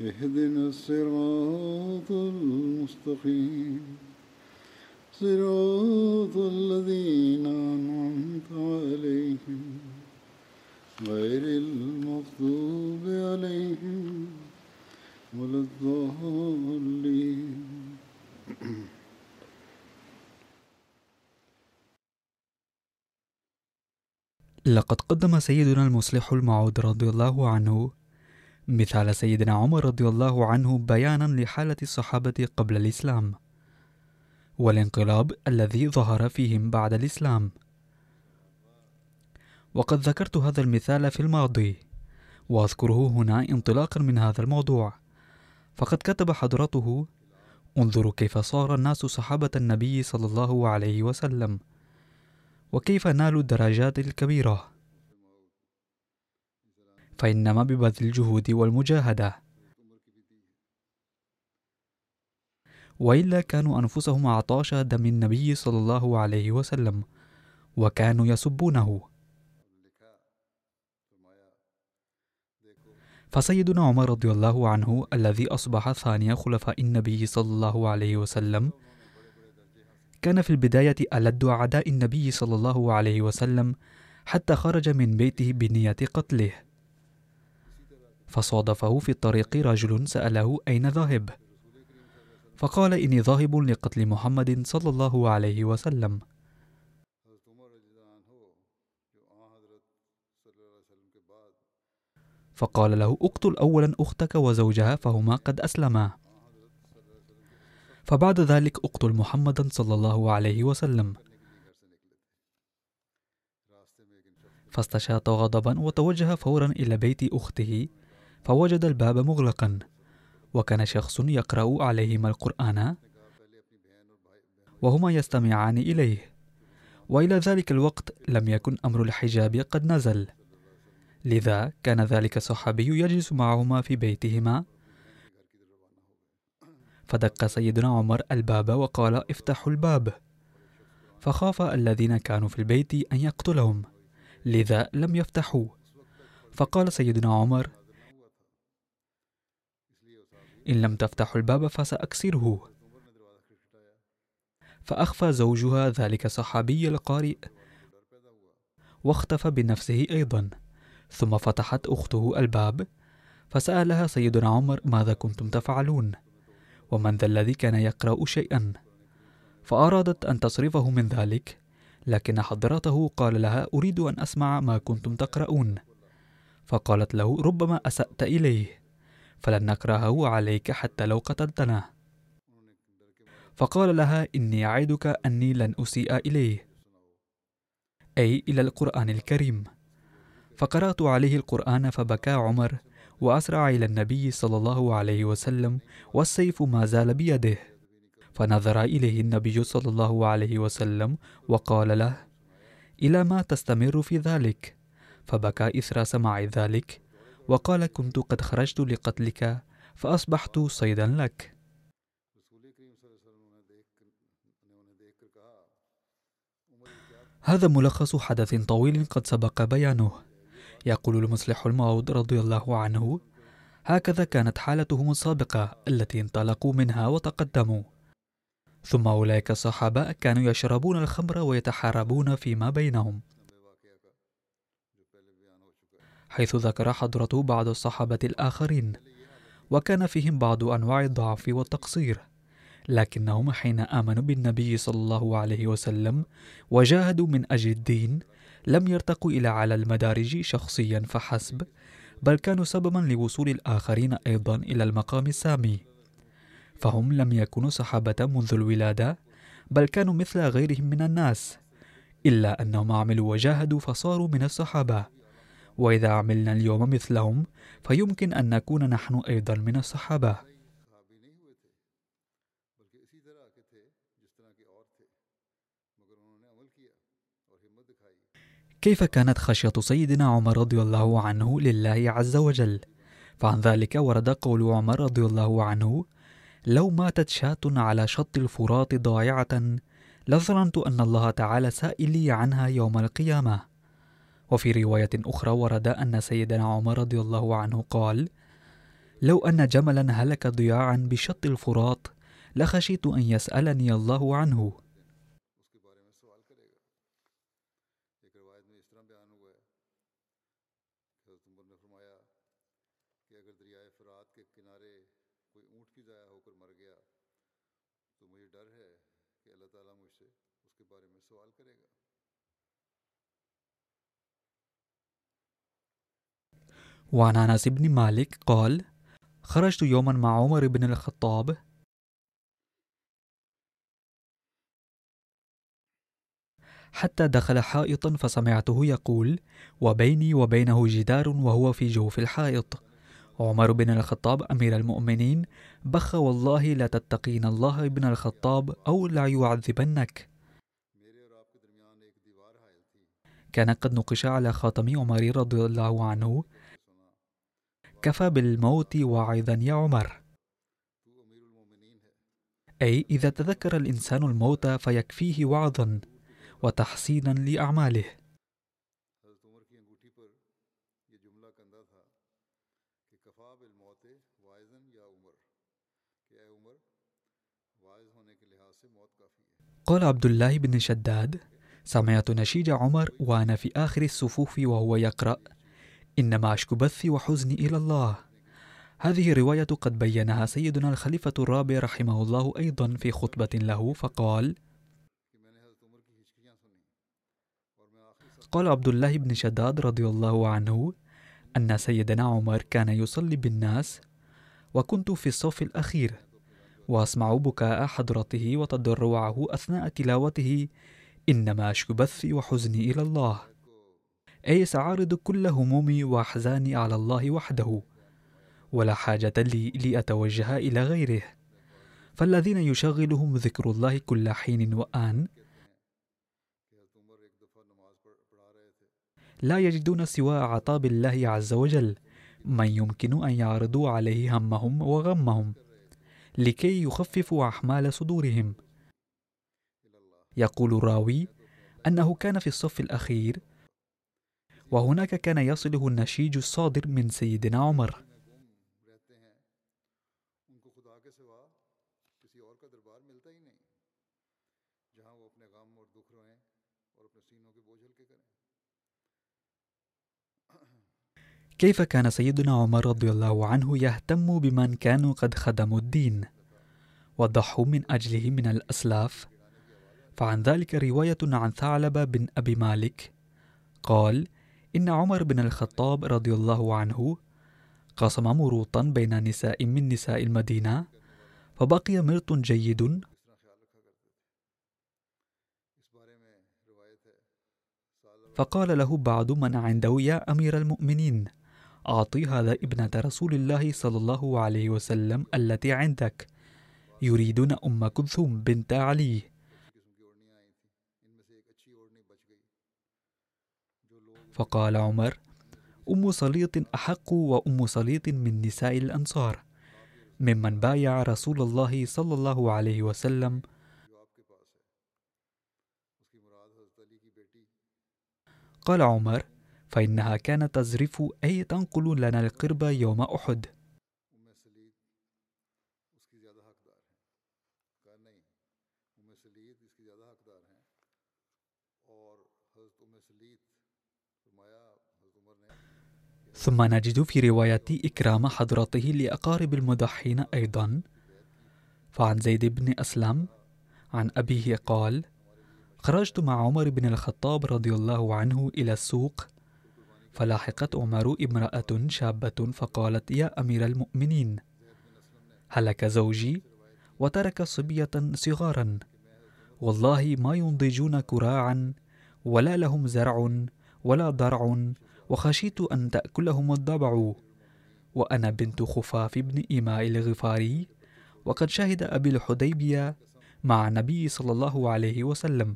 اهدنا الصراط المستقيم. صراط الذين أنعمت عليهم. غير المغضوب عليهم ولا الضالين. لقد قدم سيدنا المصلح الموعود رضي الله عنه مثال سيدنا عمر رضي الله عنه بيانا لحالة الصحابة قبل الإسلام والانقلاب الذي ظهر فيهم بعد الإسلام. وقد ذكرت هذا المثال في الماضي وأذكره هنا انطلاقا من هذا الموضوع. فقد كتب حضرته انظروا كيف صار الناس صحابة النبي صلى الله عليه وسلم وكيف نالوا الدرجات الكبيرة. فإنما ببذل الجهود والمجاهدة. وإلا كانوا أنفسهم عطاش دم النبي صلى الله عليه وسلم وكانوا يسبونه. فسيدنا عمر رضي الله عنه الذي أصبح ثاني خلفاء النبي صلى الله عليه وسلم كان في البداية ألد أعداء النبي صلى الله عليه وسلم حتى خرج من بيته بنية قتله. فصادفه في الطريق رجل سأله أين ذاهب؟ فقال إني ذاهب لقتل محمد صلى الله عليه وسلم. فقال له اقتل أولا أختك وزوجها فهما قد أسلما. فبعد ذلك اقتل محمدا صلى الله عليه وسلم. فاستشاط غضبا وتوجه فورا إلى بيت أخته. فوجد الباب مغلقا وكان شخص يقرأ عليهما القرآن وهما يستمعان إليه. وإلى ذلك الوقت لم يكن أمر الحجاب قد نزل. لذا كان ذلك الصحابي يجلس معهما في بيتهما. فدق سيدنا عمر الباب وقال افتحوا الباب فخاف الذين كانوا في البيت أن يقتلهم لذا لم يفتحوا. فقال سيدنا عمر إن لم تفتحوا الباب فسأكسره. فأخفى زوجها ذلك الصحابي القارئ واختفى بنفسه أيضا. ثم فتحت أخته الباب فسألها سيدنا عمر ماذا كنتم تفعلون؟ ومن ذا الذي كان يقرأ شيئا؟ فأرادت أن تصرفه من ذلك لكن حضرته قال لها أريد أن أسمع ما كنتم تقرؤون. فقالت له ربما أسأت إليه. فلن نكرهه عليك حتى لو قتلتنا. فقال لها إني أعدك أني لن أسيء إليه. أي إلى القرآن الكريم. فقرأت عليه القرآن فبكى عمر وأسرع إلى النبي صلى الله عليه وسلم والسيف ما زال بيده. فنظر إليه النبي صلى الله عليه وسلم وقال له إلى ما تستمر في ذلك. فبكى إثر سماع ذلك وقال كنت قد خرجت لقتلك فأصبحت صيدا لك. هذا ملخص حدث طويل قد سبق بيانه. يقول المصلح الموعود رضي الله عنه هكذا كانت حالتهم السابقة التي انطلقوا منها وتقدموا. ثم أولئك الصحابة كانوا يشربون الخمر ويتحاربون فيما بينهم. حيث ذكر حضرته بعض الصحابة الآخرين وكان فيهم بعض أنواع الضعف والتقصير لكنهم حين آمنوا بالنبي صلى الله عليه وسلم وجاهدوا من أجل الدين لم يرتقوا إلى على المدارج شخصيا فحسب بل كانوا سببا لوصول الآخرين أيضا إلى المقام السامي. فهم لم يكونوا صحابة منذ الولادة بل كانوا مثل غيرهم من الناس إلا أنهم عملوا وجاهدوا فصاروا من الصحابة. وإذا عملنا اليوم مثلهم فيمكن أن نكون نحن أيضا من الصحابة. كيف كانت خشية سيدنا عمر رضي الله عنه لله عز وجل؟ فعن ذلك ورد قول عمر رضي الله عنه لو ماتت شاة على شط الفرات ضائعة لظننت أن الله تعالى سائلي عنها يوم القيامة. وفي رواية أخرى ورد أن سيدنا عمر رضي الله عنه قال لو أن جملا هلك ضياعا بشط الفرات لخشيت أن يسألني الله عنه. وعن أنس بن مالك قال خرجت يوما مع عمر بن الخطاب. حتى دخل حائطا فسمعته يقول وبيني وبينه جدار وهو في جوف الحائط. عمر بن الخطاب أمير المؤمنين بخ والله لا تتقين الله ابن الخطاب أو لا يعذبنك. كان قد نقش على خاتم عمر رضي الله عنه كفى بالموت واعظا يا عمر. أي إذا تذكر الإنسان الموت فيكفيه وعظا وتحسينا لأعماله. قال عبد الله بن شداد سمعت نشيج عمر وأنا في آخر الصفوف وهو يقرأ إنما أشكو بثي وحزني إلى الله. هذه رواية قد بينها سيدنا الخليفة الرابع رحمه الله أيضا في خطبة له فقال قال عبد الله بن شداد رضي الله عنه أن سيدنا عمر كان يصلي بالناس وكنت في الصف الأخير وأسمع بكاء حضرته وتضرعه أثناء تلاوته إنما أشكو بثي وحزني إلى الله. أي سأعرض كل همومي وأحزاني على الله وحده ولا حاجة لي لأتوجه إلى غيره. فالذين يشغلهم ذكر الله كل حين وآن لا يجدون سوى عطاب الله عز وجل. من يمكن أن يعرضوا عليه همهم وغمهم لكي يخففوا أحمال صدورهم؟ يقول الراوي أنه كان في الصف الأخير وهناك كان يصله النشيج الصادر من سيدنا عمر. كيف كان سيدنا عمر رضي الله عنه يهتم بمن كانوا قد خدموا الدين وضحوا من أجله من الأسلاف؟ فعن ذلك رواية عن ثعلبة بن أبي مالك قال إن عمر بن الخطاب رضي الله عنه قسم مروطا بين نساء من نساء المدينة فبقي مرط جيد. فقال له بعض من عنده يا أمير المؤمنين أعطي هذا ابنة رسول الله صلى الله عليه وسلم التي عندك يريدون أم كلثوم بنت علي. فقال عمر أم صليط أحق وأم صليط من نساء الأنصار. ممن بايع رسول الله صلى الله عليه وسلم. قال عمر فإنها كانت تزرف أي تنقل لنا القرب يوم أحد. ثم نجد في رواية إكرام حضرته لأقارب المضحين أيضا فعن زيد بن أسلم عن أبيه قال خرجت مع عمر بن الخطاب رضي الله عنه إلى السوق فلاحقت عمر امرأة شابة فقالت يا أمير المؤمنين هلك زوجي وترك صبية صغارا والله ما ينضجون كراعا ولا لهم زرع ولا ضرع وخشيت أن تأكلهم الضبع. وأنا بنت خفاف بن إيماء الغفاري وقد شهد أبي الحديبية مع النبي صلى الله عليه وسلم.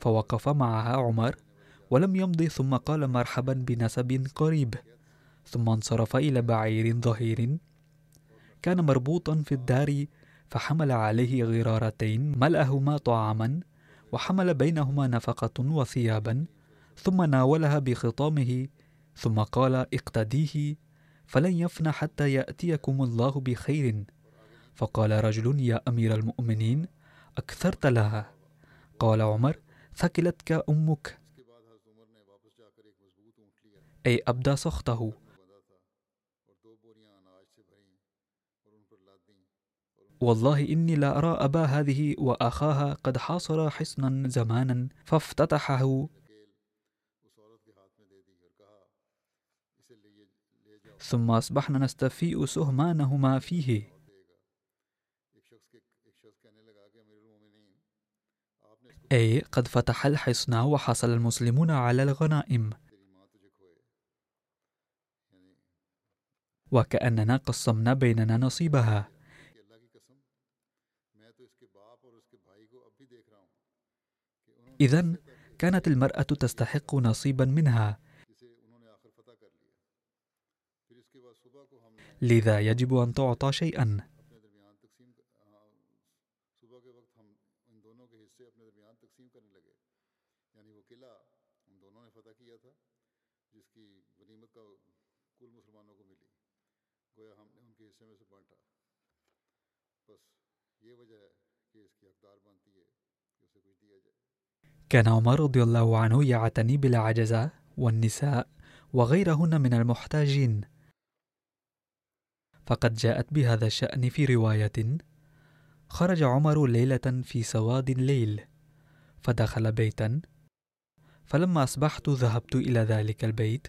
فوقف معها عمر ولم يمضي ثم قال مرحبا بنسب قريب. ثم انصرف إلى بعير ظهير. كان مربوطا في الدار فحمل عليه غرارتين ملأهما طعاما. وحمل بينهما نفقة وثيابا ثم ناولها بخطامه ثم قال اقتديه فلن يفنى حتى يأتيكم الله بخير فقال رجل يا أمير المؤمنين أكثرت لها قال عمر ثكلتك أمك أي أبدى سخطه. والله إني لا أرى أبا هذه وأخاها قد حاصر حصنا زمانا فافتتحه. ثم أصبحنا نستفيء سهمانهما فيه. أي قد فتح الحصن وحصل المسلمون على الغنائم. وكأننا قسمنا بيننا نصيبها. إذا كانت المرأة تستحق نصيبا منها. لذا يجب أن تعطى شيئا. كان عمر رضي الله عنه يعتني بالعجزة والنساء وغيرهن من المحتاجين. فقد جاءت بهذا الشأن في رواية خرج عمر ليلة في سواد الليل فدخل بيتا فلما أصبحت ذهبت إلى ذلك البيت.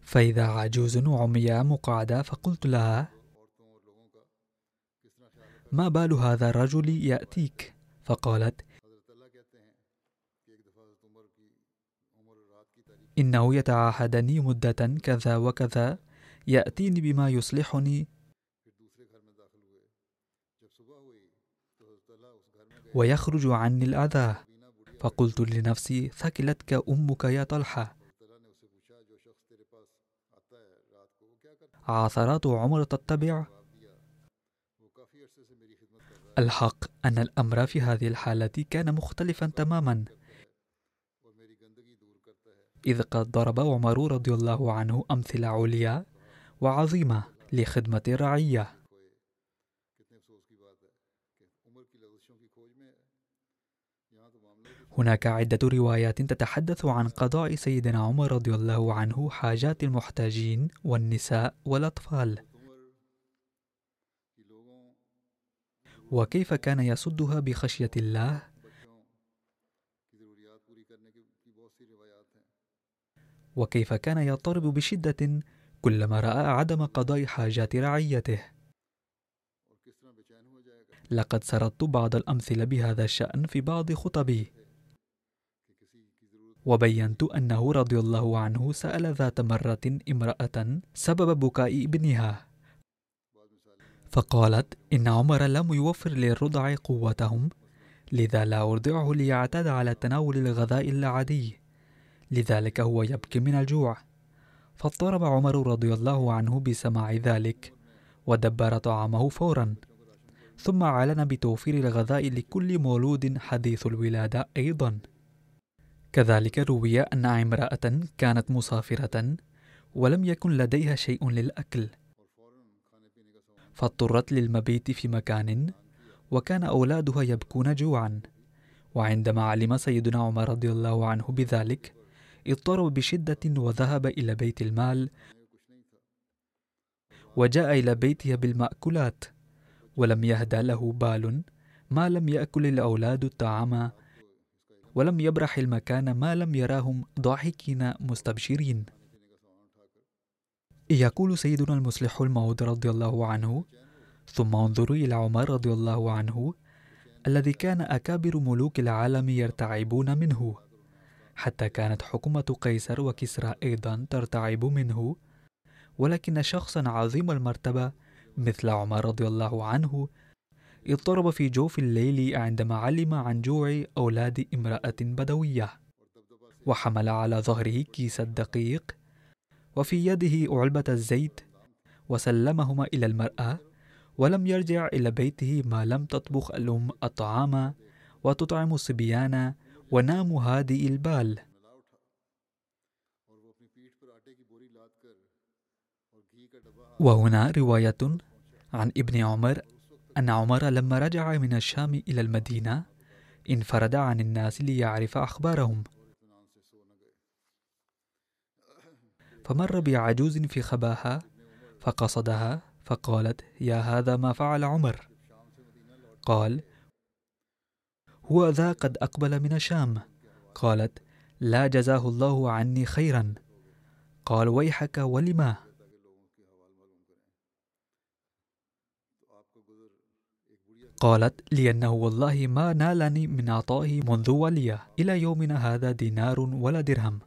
فإذا عجوز عمياء مقعدة فقلت لها ما بال هذا الرجل يأتيك؟ فقالت إنه يتعاهدني مدة كذا وكذا يأتيني بما يصلحني. ويخرج عني الأذى. فقلت لنفسي ثكلتك أمك يا طلحة. عثرات عمر تتبع. الحق أن الأمر في هذه الحالة كان مختلفا تماما. إذ قد ضرب عمر رضي الله عنه أمثلة عليا وعظيمة لخدمة الرعية. هناك عدة روايات تتحدث عن قضاء سيدنا عمر رضي الله عنه حاجات المحتاجين والنساء والأطفال. وكيف كان يصدها بخشية الله؟ وكيف كان يضطرب بشدة كلما رأى عدم قضاء حاجات رعيته. لقد سردت بعض الأمثلة بهذا الشأن في بعض خطبي. وبينت أنه رضي الله عنه سأل ذات مرة امرأة سبب بكاء ابنها. فقالت إن عمر لم يوفر للرضع قوتهم لذا لا أرضعه ليعتاد على تناول الغذاء العادي. لذلك هو يبكي من الجوع. فاضطرب عمر رضي الله عنه بسماع ذلك ودبر طعامه فورا. ثم أعلن بتوفير الغذاء لكل مولود حديث الولادة أيضا. كذلك روي أن امرأة كانت مسافرة ولم يكن لديها شيء للأكل. فاضطرت للمبيت في مكان وكان أولادها يبكون جوعا. وعندما علم سيدنا عمر رضي الله عنه بذلك اضطرب بشدة وذهب إلى بيت المال وجاء إلى بيته بالمأكولات ولم يهدى له بال ما لم يأكل الأولاد الطعام ولم يبرح المكان ما لم يراهم ضاحكين مستبشرين. يقول سيدنا المصلح الموعود رضي الله عنه ثم انظروا إلى عمر رضي الله عنه الذي كان أكابر ملوك العالم يرتعبون منه. حتى كانت حكومة قيصر وكسرى أيضا ترتعب منه. ولكن شخصا عظيم المرتبة مثل عمر رضي الله عنه اضطرب في جوف الليل عندما علم عن جوع أولاد امرأة بدوية وحمل على ظهره كيس الدقيق وفي يده علبة الزيت وسلمهما إلى المرأة ولم يرجع إلى بيته ما لم تطبخ الأم الطعام وتطعم الصبيان ونام هادئ البال. وهنا رواية عن ابن عمر أن عمر لما رجع من الشام إلى المدينة انفرد عن الناس ليعرف أخبارهم. فمر بعجوز في خباها فقصدها فقالت يا هذا ما فعل عمر. قال هو ذا قد أقبل من الشام قالت لا جزاه الله عني خيرا. قال ويحك ولما؟ قالت لأنه والله ما نالني من عطائه منذ ولي. إلى يومنا هذا دينار ولا درهم.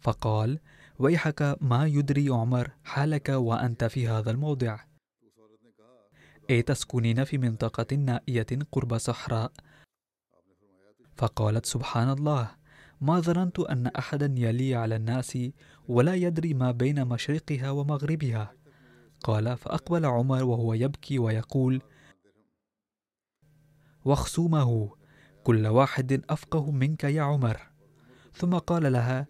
فقال ويحك ما يدري عمر حالك وأنت في هذا الموضع. أي تسكنين في منطقة نائية قرب صحراء. فقالت سبحان الله ما ظننت أن أحدا يلي على الناس ولا يدري ما بين مشرقها ومغربها. قال فأقبل عمر وهو يبكي ويقول وخصومه كل واحد أفقه منك يا عمر. ثم قال لها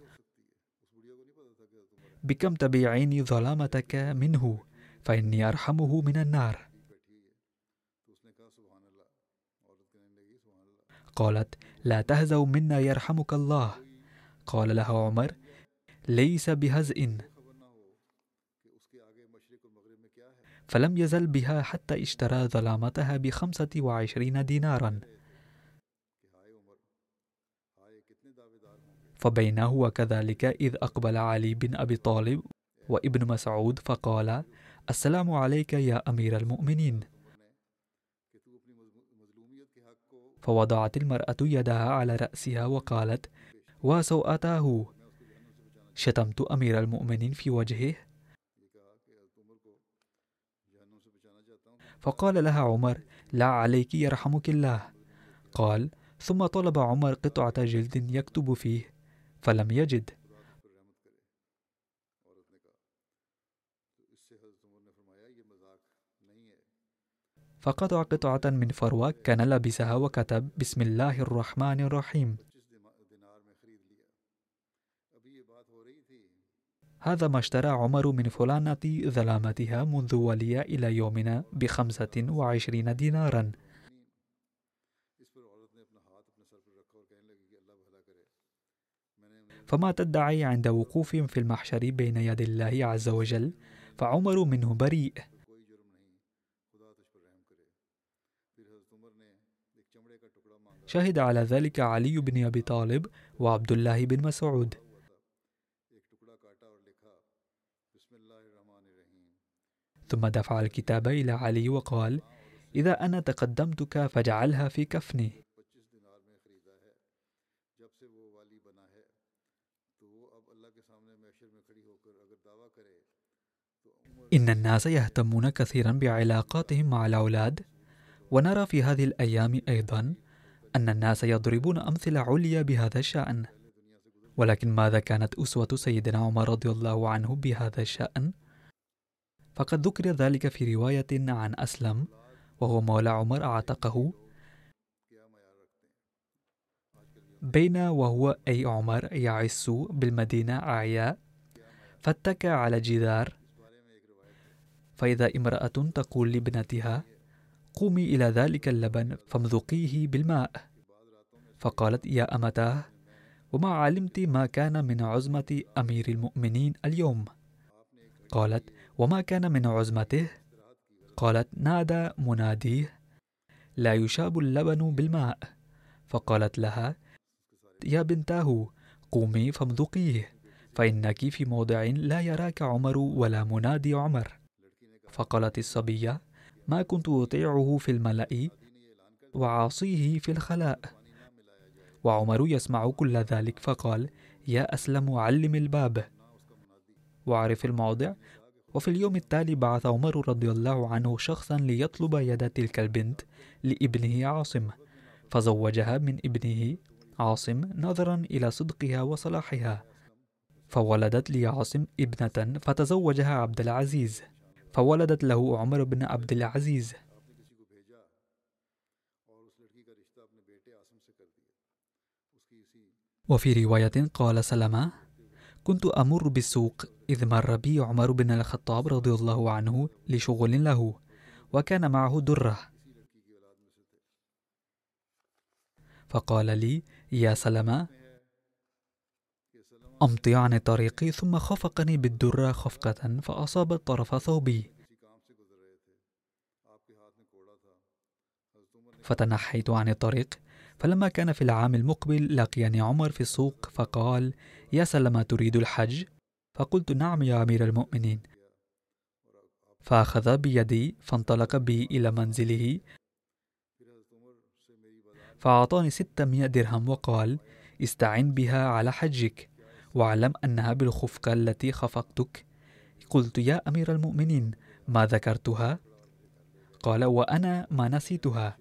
بكم تبيعيني ظلامتك منه؟ فإني أرحمه من النار. قالت لا تهزوا منا يرحمك الله. قال لها عمر ليس بهزء. فلم يزل بها حتى اشترى ظلامتها بخمسة وعشرين دينارا. فبين هو كذلك إذ أقبل علي بن أبي طالب وابن مسعود فقال السلام عليك يا أمير المؤمنين. فوضعت المرأة يدها على رأسها وقالت وسوءتاه شتمت أمير المؤمنين في وجهه. فقال لها عمر لا عليك يرحمك الله. قال ثم طلب عمر قطعة جلد يكتب فيه فلم يجد. فقطع قطعة من فروة كان لبسها وكتب بسم الله الرحمن الرحيم. هذا ما اشترى عمر من فلانة ظلامتها منذ ولي إلى يومنا بخمسة وعشرين دينارا. فما تدعي عند وقوفهم في المحشر بين يدي الله عز وجل فعمر منه بريء. شهد على ذلك علي بن أبي طالب وعبد الله بن مسعود. ثم دفع الكتاب إلى علي وقال إذا أنا تقدمتك فاجعلها في كفني. إن الناس يهتمون كثيرا بعلاقاتهم مع الأولاد ونرى في هذه الأيام أيضا أن الناس يضربون أمثلة عليا بهذا الشأن ولكن ماذا كانت أسوة سيدنا عمر رضي الله عنه بهذا الشأن؟ فقد ذكر ذلك في رواية عن أسلم وهو مولى عمر أعتقه بين وهو أي عمر يعس بالمدينة أعياء فاتكى على جدار فإذا امرأة تقول لابنتها قومي إلى ذلك اللبن فامذقيه بالماء. فقالت يا أمتاه وما علمت ما كان من عزمة أمير المؤمنين اليوم؟ قالت وما كان من عزمته قالت نادى مناديه لا يشاب اللبن بالماء. فقالت لها يا بنتاه قومي فامذقيه فإنك في موضع لا يراك عمر ولا منادي عمر. فقالت الصبية ما كنت أطيعه في الملأ وعاصيه في الخلاء. وعمر يسمع كل ذلك فقال يا أسلم علم الباب. وعرف الموضع. وفي اليوم التالي بعث عمر رضي الله عنه شخصا ليطلب يد تلك البنت لابنه عاصم. فزوجها من ابنه عاصم نظرا إلى صدقها وصلاحها. فولدت لعاصم ابنة فتزوجها عبد العزيز. فولدت له عمر بن عبد العزيز. وفي رواية قال سلمة كنت أمر بالسوق إذ مر بي عمر بن الخطاب رضي الله عنه لشغل له وكان معه درة. فقال لي يا سلمة أمضي عن طريقي ثم خفقني بالدرة خفقة فأصابت طرف ثوبي. فتنحيت عن الطريق فلما كان في العام المقبل لقيني عمر في السوق فقال يا سلمة تريد الحج؟ فقلت نعم يا أمير المؤمنين. فأخذ بيدي فانطلق بي إلى منزله فأعطاني ستمائة درهم وقال استعن بها على حجك. واعلم أنها بالخفقة التي خفقتك. قلت يا أمير المؤمنين ما ذكرتها؟ قال وأنا ما نسيتها.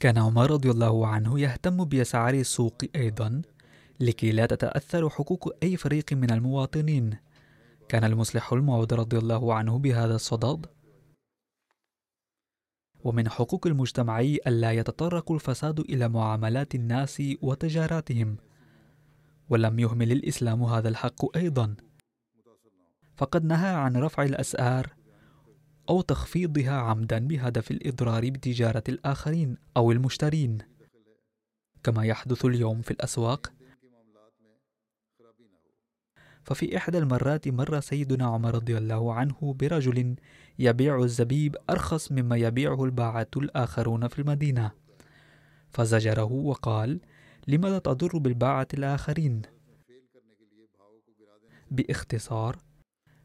كان عمر رضي الله عنه يهتم بأسعار السوق أيضا لكي لا تتأثر حقوق أي فريق من المواطنين. كان المصلح الموعود رضي الله عنه بهذا الصدد. ومن حقوق المجتمع ألا يتطرق الفساد إلى معاملات الناس وتجاراتهم. ولم يهمل الإسلام هذا الحق أيضا. فقد نهى عن رفع الأسعار أو تخفيضها عمدا بهدف الإضرار بتجارة الآخرين أو المشترين. كما يحدث اليوم في الأسواق. ففي إحدى المرات مر سيدنا عمر رضي الله عنه برجل يبيع الزبيب أرخص مما يبيعه الباعة الآخرون في المدينة فزجره وقال لماذا تضر بالباعة الآخرين؟ باختصار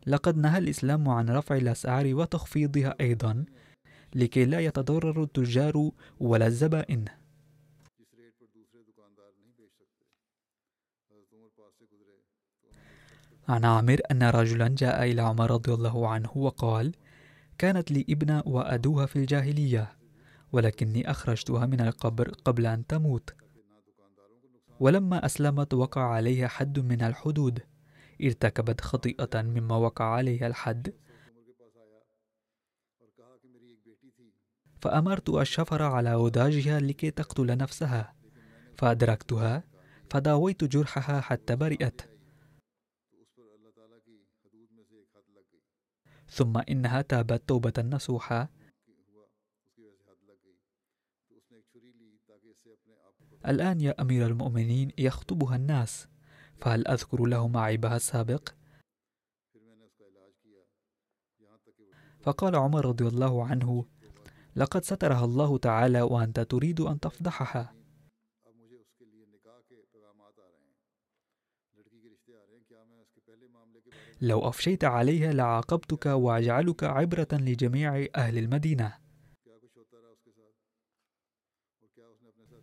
لقد نهى الإسلام عن رفع الأسعار وتخفيضها أيضا لكي لا يتضرر التجار ولا الزبائن عن عامر أن رجلا جاء إلى عمر رضي الله عنه وقال كانت لي ابنة وأدوها في الجاهلية ولكني أخرجتها من القبر قبل أن تموت. ولما أسلمت وقع عليها حد من الحدود. ارتكبت خطيئة مما وقع عليها الحد. فأمرت الشفر على وداجها لكي تقتل نفسها. فأدركتها فداويت جرحها حتى برئت. ثم إنها تابت توبة نصوحة الآن يا أمير المؤمنين يخطبها الناس. فهل أذكر لهم عيبها السابق؟ فقال عمر رضي الله عنه لقد سترها الله تعالى وأنت تريد أن تفضحها. لو أفشيت عليها لعاقبتك وأجعلك عبرة لجميع أهل المدينة.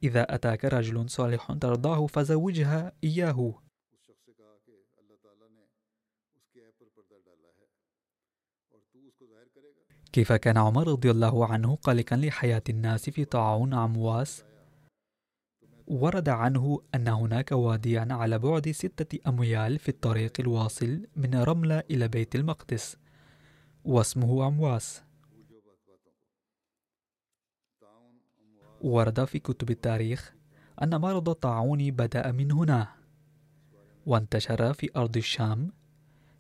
إذا أتاك رجل صالح ترضاه فزوجها إياه. كيف كان عمر رضي الله عنه قلقا لحياة الناس في طاعون عمواس؟ ورد عنه أن هناك واديا على بعد ستة أميال في الطريق الواصل من رملة إلى بيت المقدس واسمه عمواس ورد في كتب التاريخ أن مرض الطاعون بدأ من هنا وانتشر في أرض الشام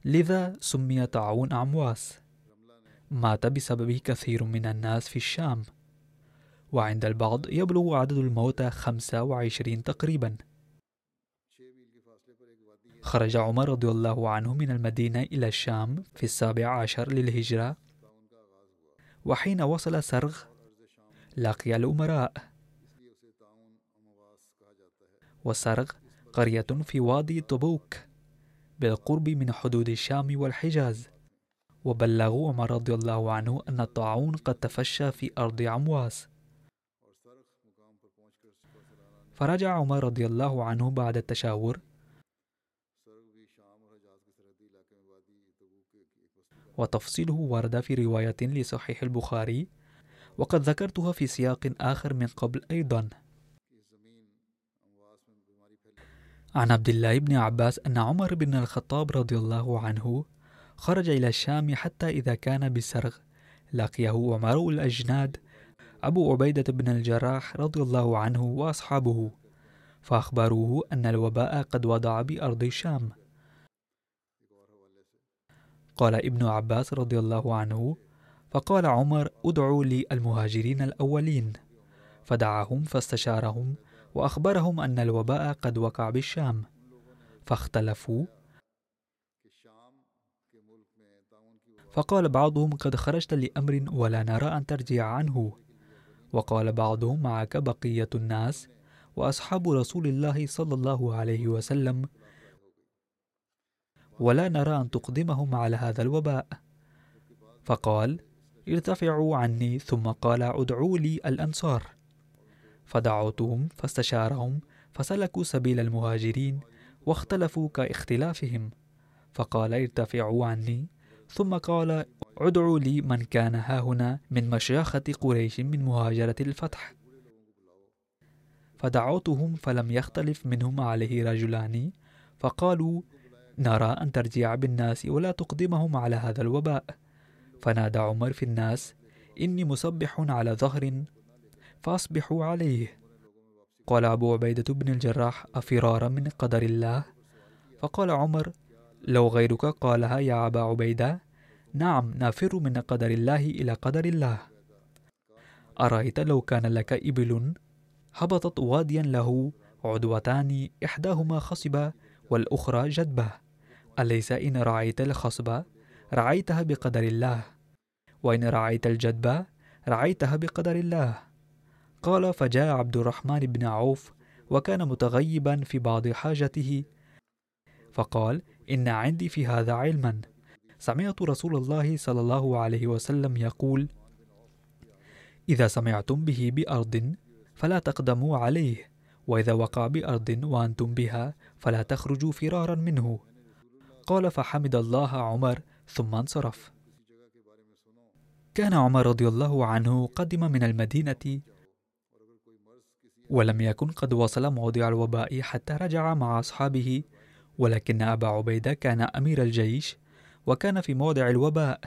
لذا سمي طاعون عمواس مات بسببه كثير من الناس في الشام. وعند البعض يبلغ عدد الموتى 25 تقريبا. خرج عمر رضي الله عنه من المدينة إلى الشام في السابع عشر للهجرة وحين وصل سرغ لقي الأمراء. وسرغ قرية في وادي طبوك بالقرب من حدود الشام والحجاز. وبلغوا عمر رضي الله عنه أن الطاعون قد تفشى في أرض عمواس. فرجع عمر رضي الله عنه بعد التشاور. وتفصيله ورد في رواية لصحيح البخاري. وقد ذكرتها في سياق آخر من قبل أيضا. عن عبد الله بن عباس أن عمر بن الخطاب رضي الله عنه خرج إلى الشام حتى إذا كان بسرغ لقيه عمر الأجناد أبو عبيدة بن الجراح رضي الله عنه وأصحابه فأخبروه أن الوباء قد وضع بأرض الشام. قال ابن عباس رضي الله عنه فقال عمر ادعوا لي المهاجرين الأولين فدعاهم فاستشارهم وأخبرهم أن الوباء قد وقع بالشام. فاختلفوا. فقال بعضهم قد خرجت لأمر ولا نرى أن ترجع عنه وقال بعضهم معك بقية الناس وأصحاب رسول الله صلى الله عليه وسلم. ولا نرى أن تقدمهم على هذا الوباء. فقال ارتفعوا عني. ثم قال ادعوا لي الأنصار. فدعوتهم فاستشارهم فسلكوا سبيل المهاجرين واختلفوا كاختلافهم. فقال ارتفعوا عني. ثم قال ادعوا لي من كان هاهنا من مشيخة قريش من مهاجرة الفتح. فدعوتهم فلم يختلف منهم عليه رجلان فقالوا نرى أن ترجع بالناس ولا تقدمهم على هذا الوباء. فنادى عمر في الناس إني مسبح على ظهر فأصبحوا عليه. قال أبو عبيدة بن الجراح أفرارا من قدر الله؟ فقال عمر لو غيرك قالها يا أبا عبيدة نعم نافر من قدر الله إلى قدر الله. أرأيت لو كان لك إبل هبطت واديا له عدوتان إحداهما خصبة والأخرى جدبة أليس إن رعيت الخصبة رعيتها بقدر الله. وإن رعيت الجدبة رعيتها بقدر الله. قال فجاء عبد الرحمن بن عوف وكان متغيبا في بعض حاجته فقال إن عندي في هذا علما. سمعت رسول الله صلى الله عليه وسلم يقول إذا سمعتم به بأرض فلا تقدموا عليه وإذا وقع بأرض وأنتم بها فلا تخرجوا فرارا منه. قال فحمد الله عمر ثم انصرف. كان عمر رضي الله عنه قدم من المدينة ولم يكن قد وصل موضع الوباء حتى رجع مع أصحابه ولكن أبا عبيدة كان أمير الجيش وكان في موضع الوباء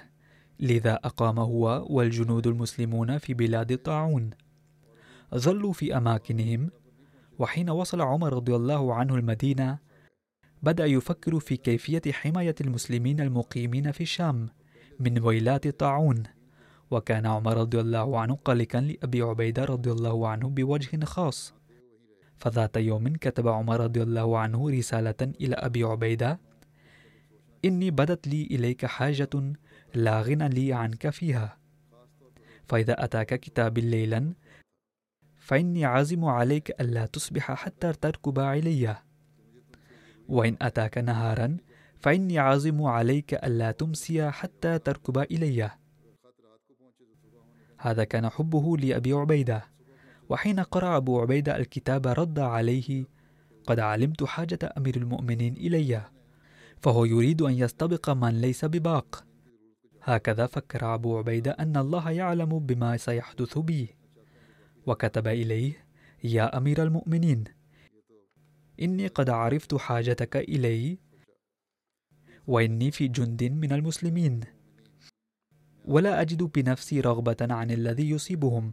لذا أقام هو والجنود المسلمون في بلاد الطاعون. ظلوا في أماكنهم وحين وصل عمر رضي الله عنه المدينة بدأ يفكر في كيفية حماية المسلمين المقيمين في الشام من ويلات الطاعون. وكان عمر رضي الله عنه قلقا لأبي عبيدة رضي الله عنه بوجه خاص. فذات يوم كتب عمر رضي الله عنه رسالة إلى أبي عبيدة إني بدت لي إليك حاجة لا غنى لي عنك فيها. فإذا أتاك كتابي ليلا فإني عازم عليك ألا تصبح حتى تركب علي. وإن أتاك نهارا فإني عازم عليك ألا تمسي حتى تركب إلي. هذا كان حبه لأبي عبيدة. وحين قرأ أبو عبيدة الكتاب رد عليه قد علمت حاجة أمير المؤمنين إلي. فهو يريد أن يستبق من ليس بباق. هكذا فكر أبو عبيدة أن الله يعلم بما سيحدث بي وكتب إليه يا أمير المؤمنين إني قد عرفت حاجتك إلي وإني في جند من المسلمين. ولا أجد بنفسي رغبة عن الذي يصيبهم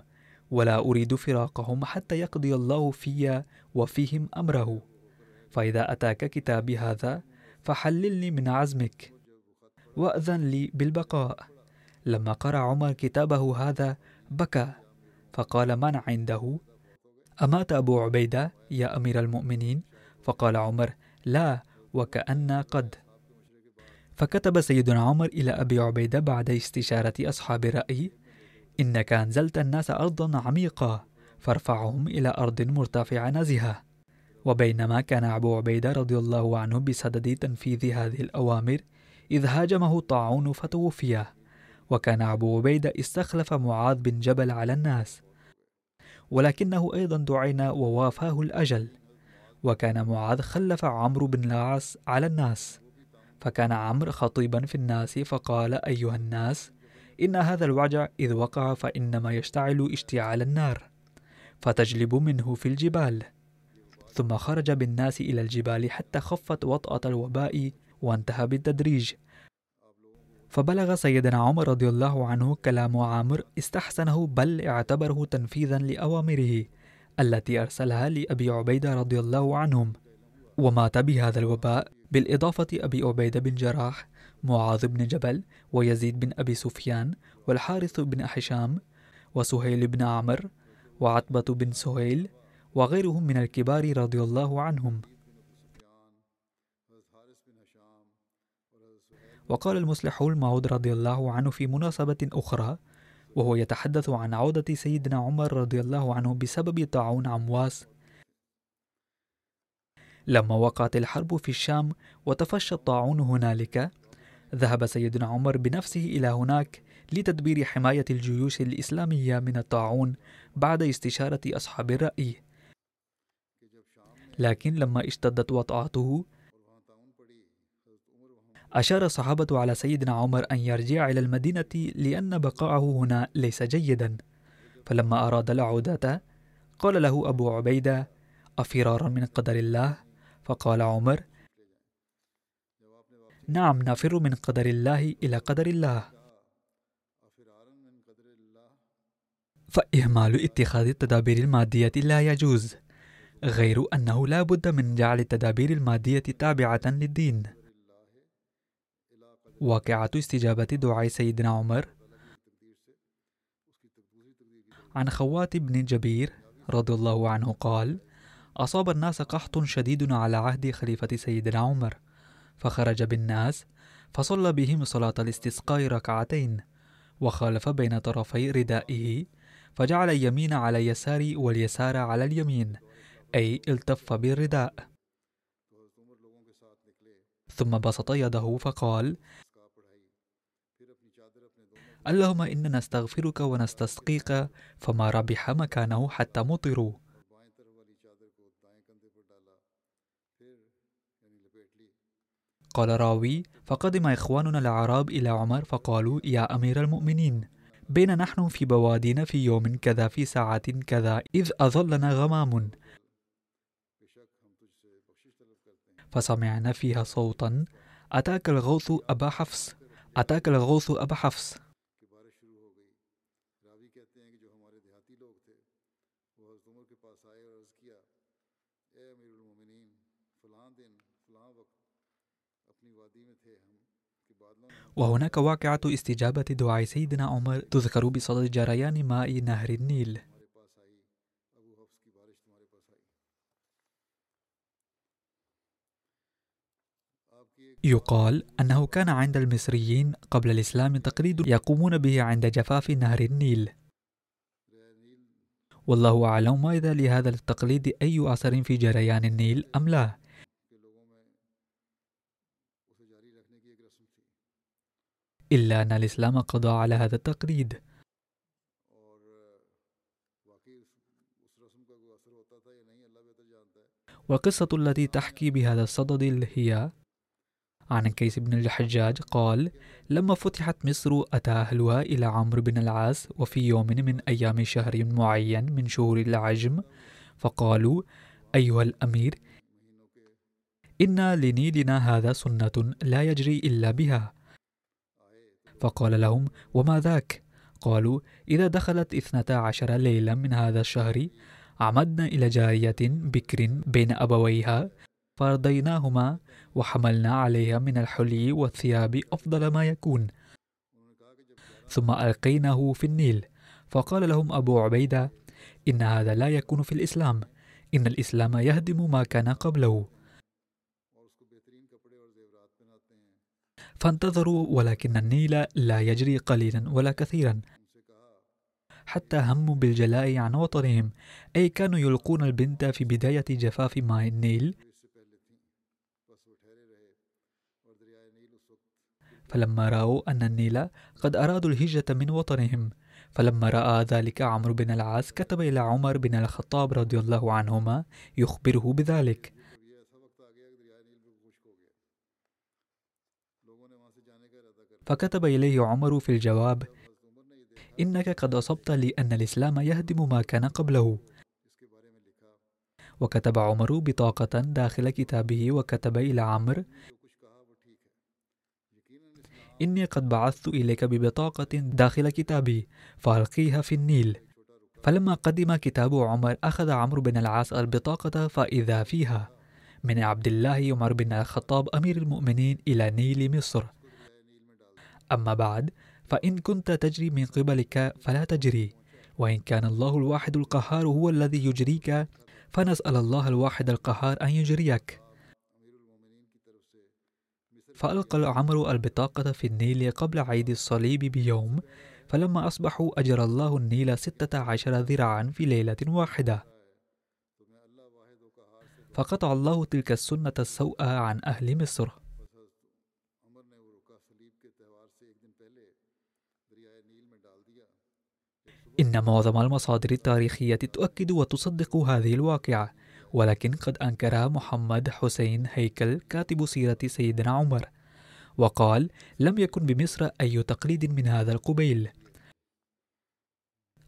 ولا أريد فراقهم حتى يقضي الله في وفيهم أمره. فإذا أتاك كتابي هذا فحللني من عزمك. وأذن لي بالبقاء. لما قرأ عمر كتابه هذا بكى. فقال من عنده؟ أمات أبو عبيدة يا أمير المؤمنين. فقال عمر لا وكأن قد. فكتب سيدنا عمر إلى أبي عبيدة بعد استشارة أصحاب الرأي إنك أنزلت الناس أرضا عميقة فارفعهم إلى أرض مرتفعة نزهة. وبينما كان أبو عبيدة رضي الله عنه بصدد تنفيذ هذه الأوامر إذ هاجمه طاعون فتوفي وكان أبو عبيدة استخلف معاذ بن جبل على الناس ولكنه أيضا دعينا ووافاه الأجل وكان معاذ خلف عمرو بن العاص على الناس فكان عمرو خطيبا في الناس فقال أيها الناس إن هذا الوجع إذ وقع فإنما يشتعل اشتعال النار فتجلب منه في الجبال. ثم خرج بالناس إلى الجبال حتى خفت وطأة الوباء وانتهى بالتدريج. فبلغ سيدنا عمر رضي الله عنه كلام عامر استحسنه بل اعتبره تنفيذا لأوامره التي أرسلها لأبي عبيدة رضي الله عنهم. ومات بهذا الوباء بالإضافة أبي عبيدة بن جراح معاذ بن جبل ويزيد بن أبي سفيان والحارث بن أحشام وسهيل بن عمر وعتبة بن سهيل وغيرهم من الكبار رضي الله عنهم. وقال المصلح المعود رضي الله عنه في مناسبة أخرى وهو يتحدث عن عودة سيدنا عمر رضي الله عنه بسبب طاعون عمواس لما وقعت الحرب في الشام وتفشى الطاعون هنالك ذهب سيدنا عمر بنفسه إلى هناك لتدبير حماية الجيوش الإسلامية من الطاعون بعد استشارة أصحاب الرأي. لكن لما اشتدت وطأته أشار الصحابة على سيدنا عمر أن يرجع إلى المدينة لأن بقاءه هنا ليس جيدا. فلما أراد العودة قال له أبو عبيدة أفرارا من قدر الله؟ فقال عمر نعم نفر من قدر الله إلى قدر الله. فإهمال اتخاذ التدابير المادية لا يجوز. غير أنه لا بد من جعل التدابير المادية تابعة للدين. واقعة استجابة دعاء سيدنا عمر عن خوات بن جبير رضي الله عنه قال أصاب الناس قحط شديد على عهد خليفة سيدنا عمر فخرج بالناس فصلى بهم صلاة الاستسقاء ركعتين وخالف بين طرفي ردائه فجعل اليمين على اليسار واليسار على اليمين. أي التف بالرداء. ثم بسط يده فقال اللهم إننا نستغفرك ونستسقيك فما ربح مكانه حتى مطروا. قال راوي فقدم إخواننا العرب إلى عمر فقالوا يا أمير المؤمنين بين نحن في بوادين في يوم كذا في ساعة كذا إذ أظلنا غمام. فسمعنا فيها صوتا. أتاك الغوث أبا حفص. أتاك الغوث أبا حفص. وهناك واقعة استجابة دعاء سيدنا عمر تذكر بصدد جريان ماء نهر النيل. يقال أنه كان عند المصريين قبل الإسلام تقليد يقومون به عند جفاف نهر النيل. والله أعلم ما إذا لهذا التقليد أي أثر في جريان النيل أم لا. إلا أن الإسلام قضى على هذا التقليد. والقصة التي تحكي بهذا الصدد هي عن كيس بن الحجاج قال لما فتحت مصر أتى أهلها إلى عمرو بن العاص وفي يوم من أيام شهر معين من شهور العجم فقالوا أيها الأمير إن لنيلنا هذا سنة لا يجري إلا بها. فقال لهم وما ذاك؟ قالوا إذا دخلت اثنتا عشر ليلة من هذا الشهر عمدنا إلى جارية بكر بين أبويها فارضيناهما وحملنا عليها من الحلي والثياب أفضل ما يكون. ثم ألقيناه في النيل. فقال لهم أبو عبيدة إن هذا لا يكون في الإسلام. إن الإسلام يهدم ما كان قبله. فانتظروا ولكن النيل لا يجري قليلا ولا كثيرا. حتى هموا بالجلاء عن وطنهم. أي كانوا يلقون البنت في بداية جفاف ماء النيل فلما رأوا أن النيل قد أرادوا الهجرة من وطنهم فلما رأى ذلك عمرو بن العاص كتب إلى عمر بن الخطاب رضي الله عنهما يخبره بذلك. فكتب إليه عمر في الجواب إنك قد أصبت لأن الإسلام يهدم ما كان قبله. وكتب عمر بطاقة داخل كتابه وكتب إلى عمرو إني قد بعثت إليك ببطاقة داخل كتابي فألقيها في النيل. فلما قدم كتاب عمر أخذ عمرو بن العاص البطاقة فإذا فيها. من عبد الله عمر بن الخطاب أمير المؤمنين إلى نيل مصر. أما بعد فإن كنت تجري من قبلك فلا تجري. وإن كان الله الواحد القهار هو الذي يجريك فنسأل الله الواحد القهار أن يجريك. فألقى عمرو البطاقة في النيل قبل عيد الصليب بيوم فلما أصبحوا أجرى الله النيل ستة عشر ذراعا في ليلة واحدة. فقطع الله تلك السنة السوء عن أهل مصر. إن معظم المصادر التاريخية تؤكد وتصدق هذه الواقعة. ولكن قد أنكرها محمد حسين هيكل كاتب سيرة سيدنا عمر وقال لم يكن بمصر أي تقليد من هذا القبيل.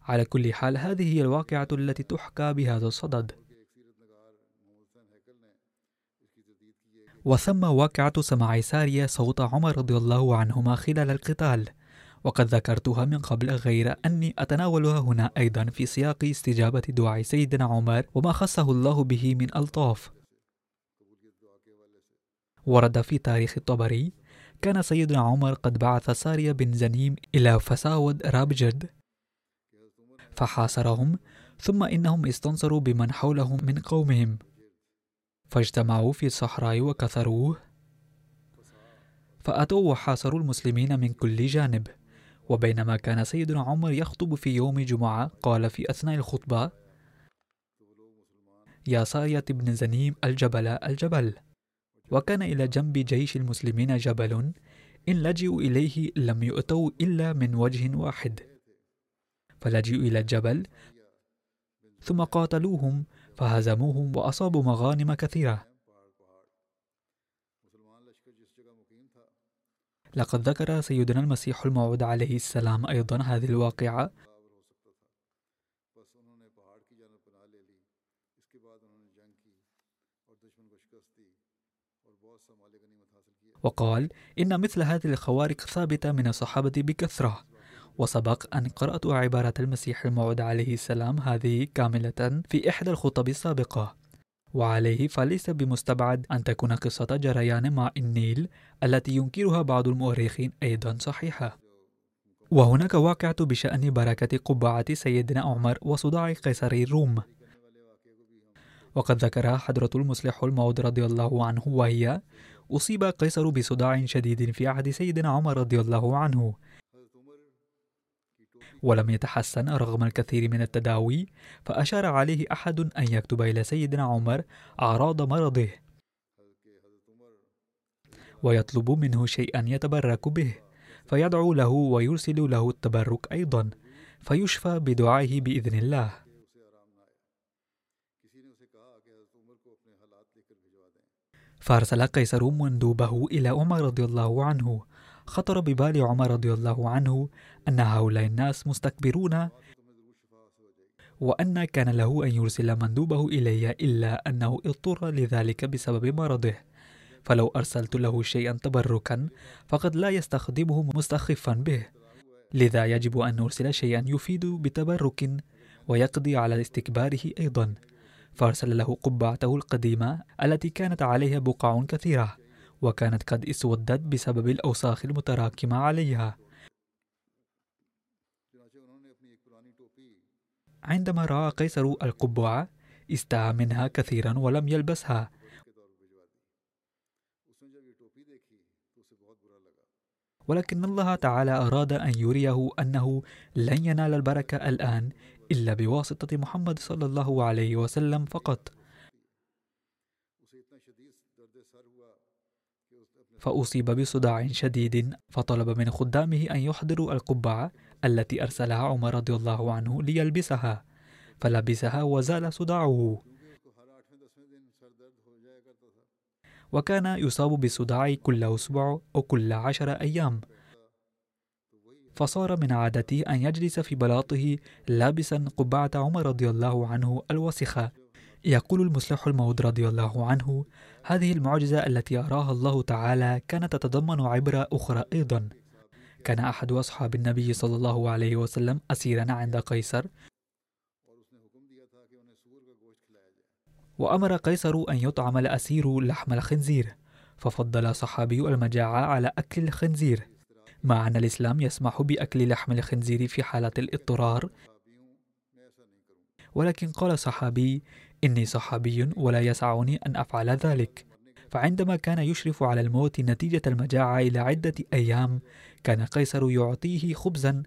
على كل حال هذه هي الواقعة التي تحكى بهذا الصدد. وثم واقعة سماع سارية صوت عمر رضي الله عنهما خلال القتال. وقد ذكرتها من قبل غير أني أتناولها هنا أيضا في سياق استجابة دعاء سيدنا عمر وما خصه الله به من ألطاف. ورد في تاريخ الطبري كان سيدنا عمر قد بعث سارية بن زنيم إلى فساود رابجد فحاصرهم ثم إنهم استنصروا بمن حولهم من قومهم. فاجتمعوا في الصحراء وكثروه فأتوا وحاصروا المسلمين من كل جانب. وبينما كان سيدنا عمر يخطب في يوم جمعة قال في أثناء الخطبة يا سارية بن زنيم الجبل الجبل. وكان إلى جنب جيش المسلمين جبل إن لجئوا إليه لم يؤتوا إلا من وجه واحد. فلجئوا إلى الجبل ثم قاتلوهم فهزموهم وأصابوا مغانم كثيرة. لقد ذكر سيدنا المسيح الموعود عليه السلام أيضا هذه الواقعة. وقال إن مثل هذه الخوارق ثابتة من الصحابة بكثرة. وسبق أن قرأت عبارة المسيح الموعود عليه السلام هذه كاملة في إحدى الخطب السابقة. وعليه فليس بمستبعد أن تكون قصة جريان ماء النيل التي ينكرها بعض المؤرخين أيضا صحيحة. وهناك واقعة بشأن بركة قبعة سيدنا عمر وصداع قيصري الروم. وقد ذكرها حضرة المصلح الموعود رضي الله عنه وهي أصيب قيصر بصداع شديد في عهد سيدنا عمر رضي الله عنه. ولم يتحسن رغم الكثير من التداوي فأشار عليه أحد أن يكتب إلى سيدنا عمر أعراض مرضه. ويطلب منه شيئا يتبرك به فيدعو له ويرسل له التبرك أيضا فيشفى بدعائه بإذن الله. فأرسل قيصر مندوبه إلى عمر رضي الله عنه خطر ببال عمر رضي الله عنه أن هؤلاء الناس مستكبرون وأن كان له أن يرسل مندوبه إلي إلا أنه اضطر لذلك بسبب مرضه. فلو أرسلت له شيئا تبركا فقد لا يستخدمه مستخفا به. لذا يجب أن نرسل شيئا يفيد بتبرك ويقضي على استكباره أيضا. فأرسل له قبعته القديمة التي كانت عليها بقع كثيرة. وكانت قد اسودت بسبب الأوساخ المتراكمة عليها. عندما رأى قيصر القبعة استاء منها كثيرا ولم يلبسها. ولكن الله تعالى أراد أن يريه أنه لن ينال البركة الآن إلا بواسطة محمد صلى الله عليه وسلم فقط. فأصيب بصداع شديد فطلب من خدامه أن يحضروا القبعة التي أرسلها عمر رضي الله عنه ليلبسها. فلبسها وزال صداعه. وكان يصاب بصداع كل أسبوع أو كل عشر أيام. فصار من عادته أن يجلس في بلاطه لابسا قبعة عمر رضي الله عنه الوسخة. يقول المصلح المعود رضي الله عنه هذه المعجزة التي أراها الله تعالى كانت تتضمن عبرة أخرى أيضا. كان أحد أصحاب النبي صلى الله عليه وسلم أسيرا عند قيصر وأمر قيصر أن يطعم الأسير لحم الخنزير ففضل صحابي المجاعة على أكل الخنزير. مع أن الإسلام يسمح بأكل لحم الخنزير في حالة الاضطرار ولكن قال صحابي إني صحابي ولا يسعني أن أفعل ذلك. فعندما كان يشرف على الموت نتيجة المجاعة إلى عدة أيام كان قيصر يعطيه خبزا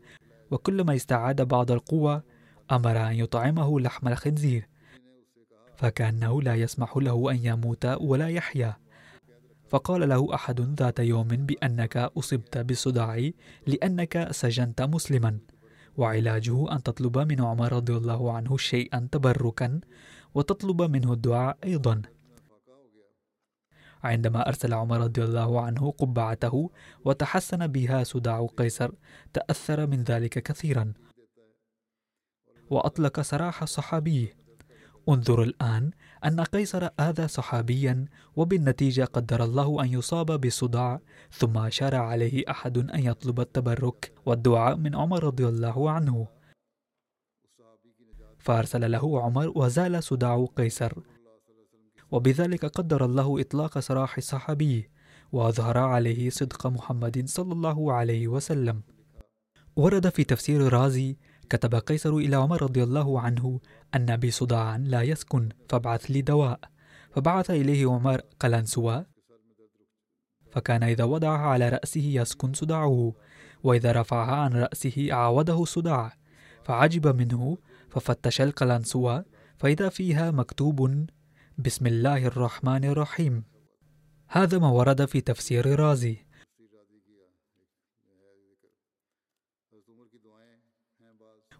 وكلما استعاد بعض القوة أمر أن يطعمه لحم الخنزير. فكأنه لا يسمح له أن يموت ولا يحيا. فقال له أحد ذات يوم بأنك أصبت بالصداع لأنك سجنت مسلما وعلاجه أن تطلب من عمر رضي الله عنه شيئا تبركا وتطلب منه الدعاء أيضا. عندما أرسل عمر رضي الله عنه قبعته وتحسن بها صداع قيصر تأثر من ذلك كثيرا. وأطلق سراح الصحابي انظر الآن أن قيصر آذى صحابيا وبالنتيجة قدر الله أن يصاب بصداع ثم أشار عليه أحد أن يطلب التبرك والدعاء من عمر رضي الله عنه. فأرسل له عمر وزال صداع قيصر. وبذلك قدر الله إطلاق سراح الصحابي وأظهر عليه صدق محمد صلى الله عليه وسلم. ورد في تفسير رازي كتب قيصر إلى عمر رضي الله عنه أن بي صداعا لا يسكن فابعث لي دواء. فبعث إليه عمر قلنسوة فكان إذا وضعها على رأسه يسكن صداعه وإذا رفعها عن رأسه عاوده الصداع فعجب منه ففتش القلنسوة فإذا فيها مكتوب بسم الله الرحمن الرحيم. هذا ما ورد في تفسير رازي.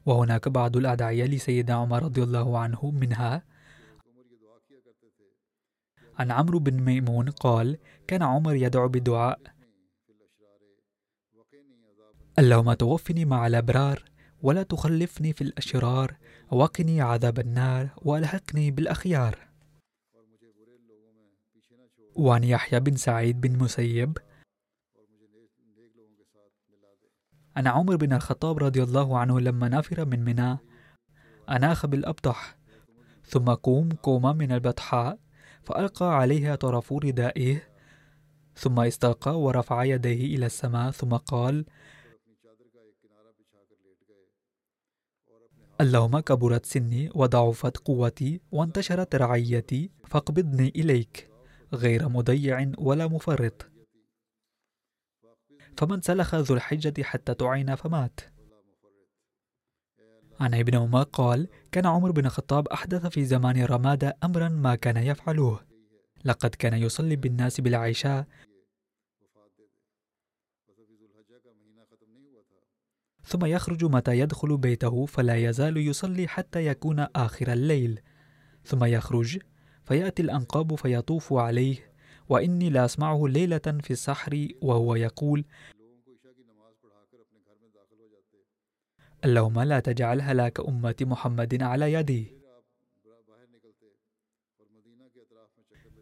وهناك بعض الأدعية لسيدنا عمر رضي الله عنه منها عن عمرو بن ميمون قال كان عمر يدعو بدعاء. اللهم توفني مع الأبرار ولا تخلفني في الأشرار وقني عذاب النار وألحقني بالأخيار. وعن يحيى بن سعيد بن مسيب. أن عمر بن الخطاب رضي الله عنه لما نفر من منى أناخ بالأبطح ثم قوم قوما من البطحاء فألقى عليها طرف ردائه ثم استلقى ورفع يديه إلى السماء ثم قال اللهم كبرت سني وضعفت قوتي وانتشرت رعيتي فاقبضني إليك. غير مضيع ولا مفرط. فمن سلخ ذو الحجة حتى تعين فمات. عن ابن عمر قال كان عمر بن الخطاب أحدث في زمان رمادة أمرا ما كان يفعله لقد كان يصلي بالناس بالعشاء ثم يخرج متى يدخل بيته فلا يزال يصلي حتى يكون آخر الليل. ثم يخرج فيأتي الأنقاب فيطوف عليه وإني لا أسمعه ليلة في السحر وهو يقول اللهم لا تجعل هلاك أمة محمد على يدي.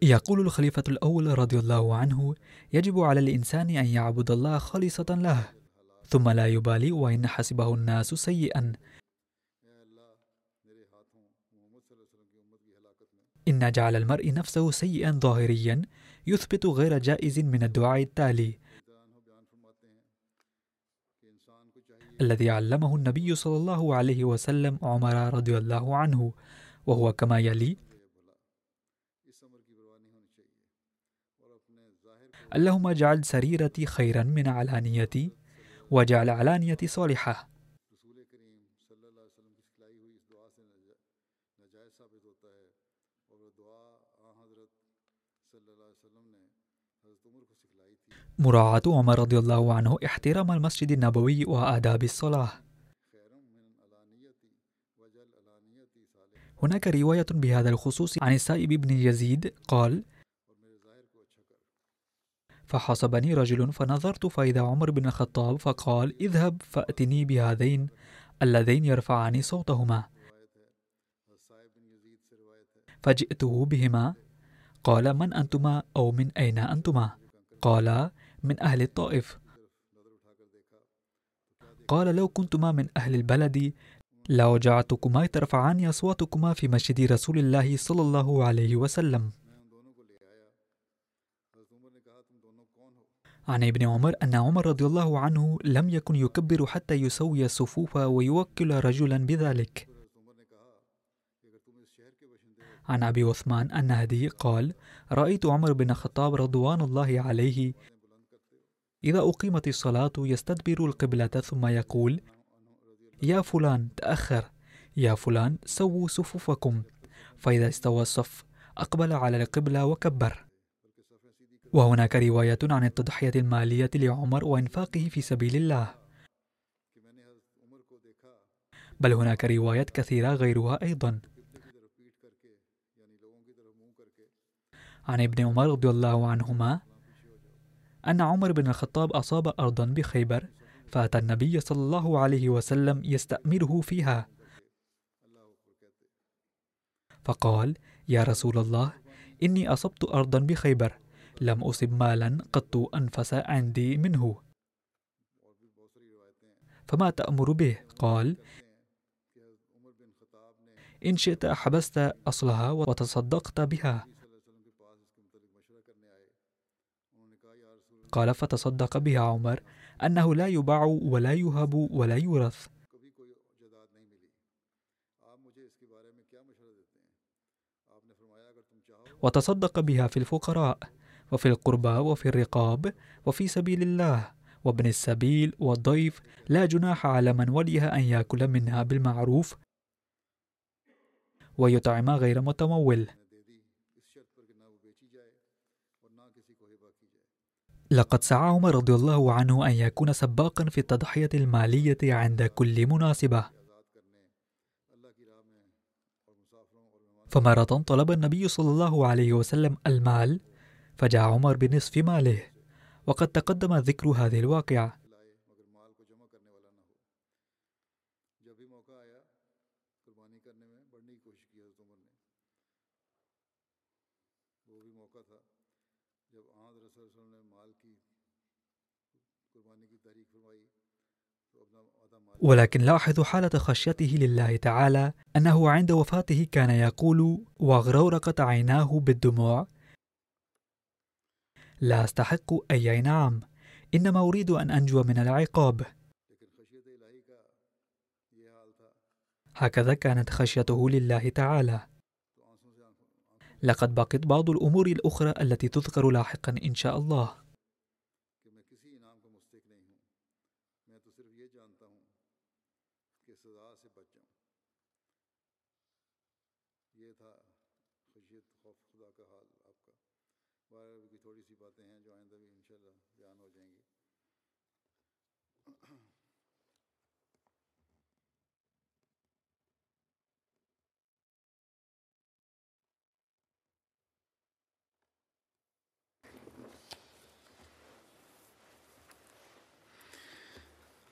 يقول الخليفة الأول رضي الله عنه يجب على الإنسان أن يعبد الله خالصة له. ثم لا يبالي وإن حسبه الناس سيئا. إن جعل المرء نفسه سيئا ظاهريا يثبت غير جائز من الدعاء التالي. الذي علمه النبي صلى الله عليه وسلم عمر رضي الله عنه وهو كما يلي اللهم اجعل سريرتي خيرا من علانيتي واجعل علانيتي صالحة. مراعاة عمر رضي الله عنه احترام المسجد النبوي وآداب الصلاة. هناك رواية بهذا الخصوص عن السائب بن يزيد قال فحسبني رجل فنظرت فإذا عمر بن الخطاب فقال اذهب فأتني بهذين اللذين يرفعان صوتهما. فجئته بهما. قال من أنتما أو من أين أنتما؟ قال من أهل الطائف. قال لو كنتما من أهل البلد لوجعتكما ترفعان أصواتكما في مسجد رسول الله صلى الله عليه وسلم. عن ابن عمر أن عمر رضي الله عنه لم يكن يكبر حتى يسوي الصفوف ويوكل رجلا بذلك. عن أبي عثمان النهدي قال رأيت عمر بن الخطاب رضوان الله عليه إذا أقيمت الصلاة يستدبر القبلة ثم يقول يا فلان تأخر. يا فلان سووا صفوفكم. فإذا استوى الصف أقبل على القبلة وكبر. وهناك رواية عن التضحية المالية لعمر وإنفاقه في سبيل الله. بل هناك روايات كثيرة غيرها أيضا. عن ابن عمر رضي الله عنهما أن عمر بن الخطاب أصاب أرضا بخيبر فأتى النبي صلى الله عليه وسلم يستأمره فيها. فقال يا رسول الله إني أصبت أرضا بخيبر لم أصب مالا قط أنفس عندي منه. فما تأمر به؟ قال إن شئت حبست أصلها وتصدقت بها. قال فتصدق بها عمر أنه لا يباع ولا يهب ولا يورث. وتصدق بها في الفقراء. وفي القربى وفي الرقاب وفي سبيل الله وابن السبيل والضيف لا جناح على من وليها أن يأكل منها بالمعروف ويطعم غير متمول. لقد سعى عمر رضي الله عنه أن يكون سباقا في التضحية المالية عند كل مناسبة. فمرة طلب النبي صلى الله عليه وسلم المال فجاء عمر بنصف ماله وقد تقدم ذكر هذه الواقعة. ولكن لاحظوا حالة خشيته لله تعالى أنه عند وفاته كان يقول واغرورقت عيناه بالدموع لا أستحق أي نعم. إنما أريد أن أنجو من العقاب. هكذا كانت خشيته لله تعالى. لقد بقيت بعض الأمور الأخرى التي تذكر لاحقا إن شاء الله.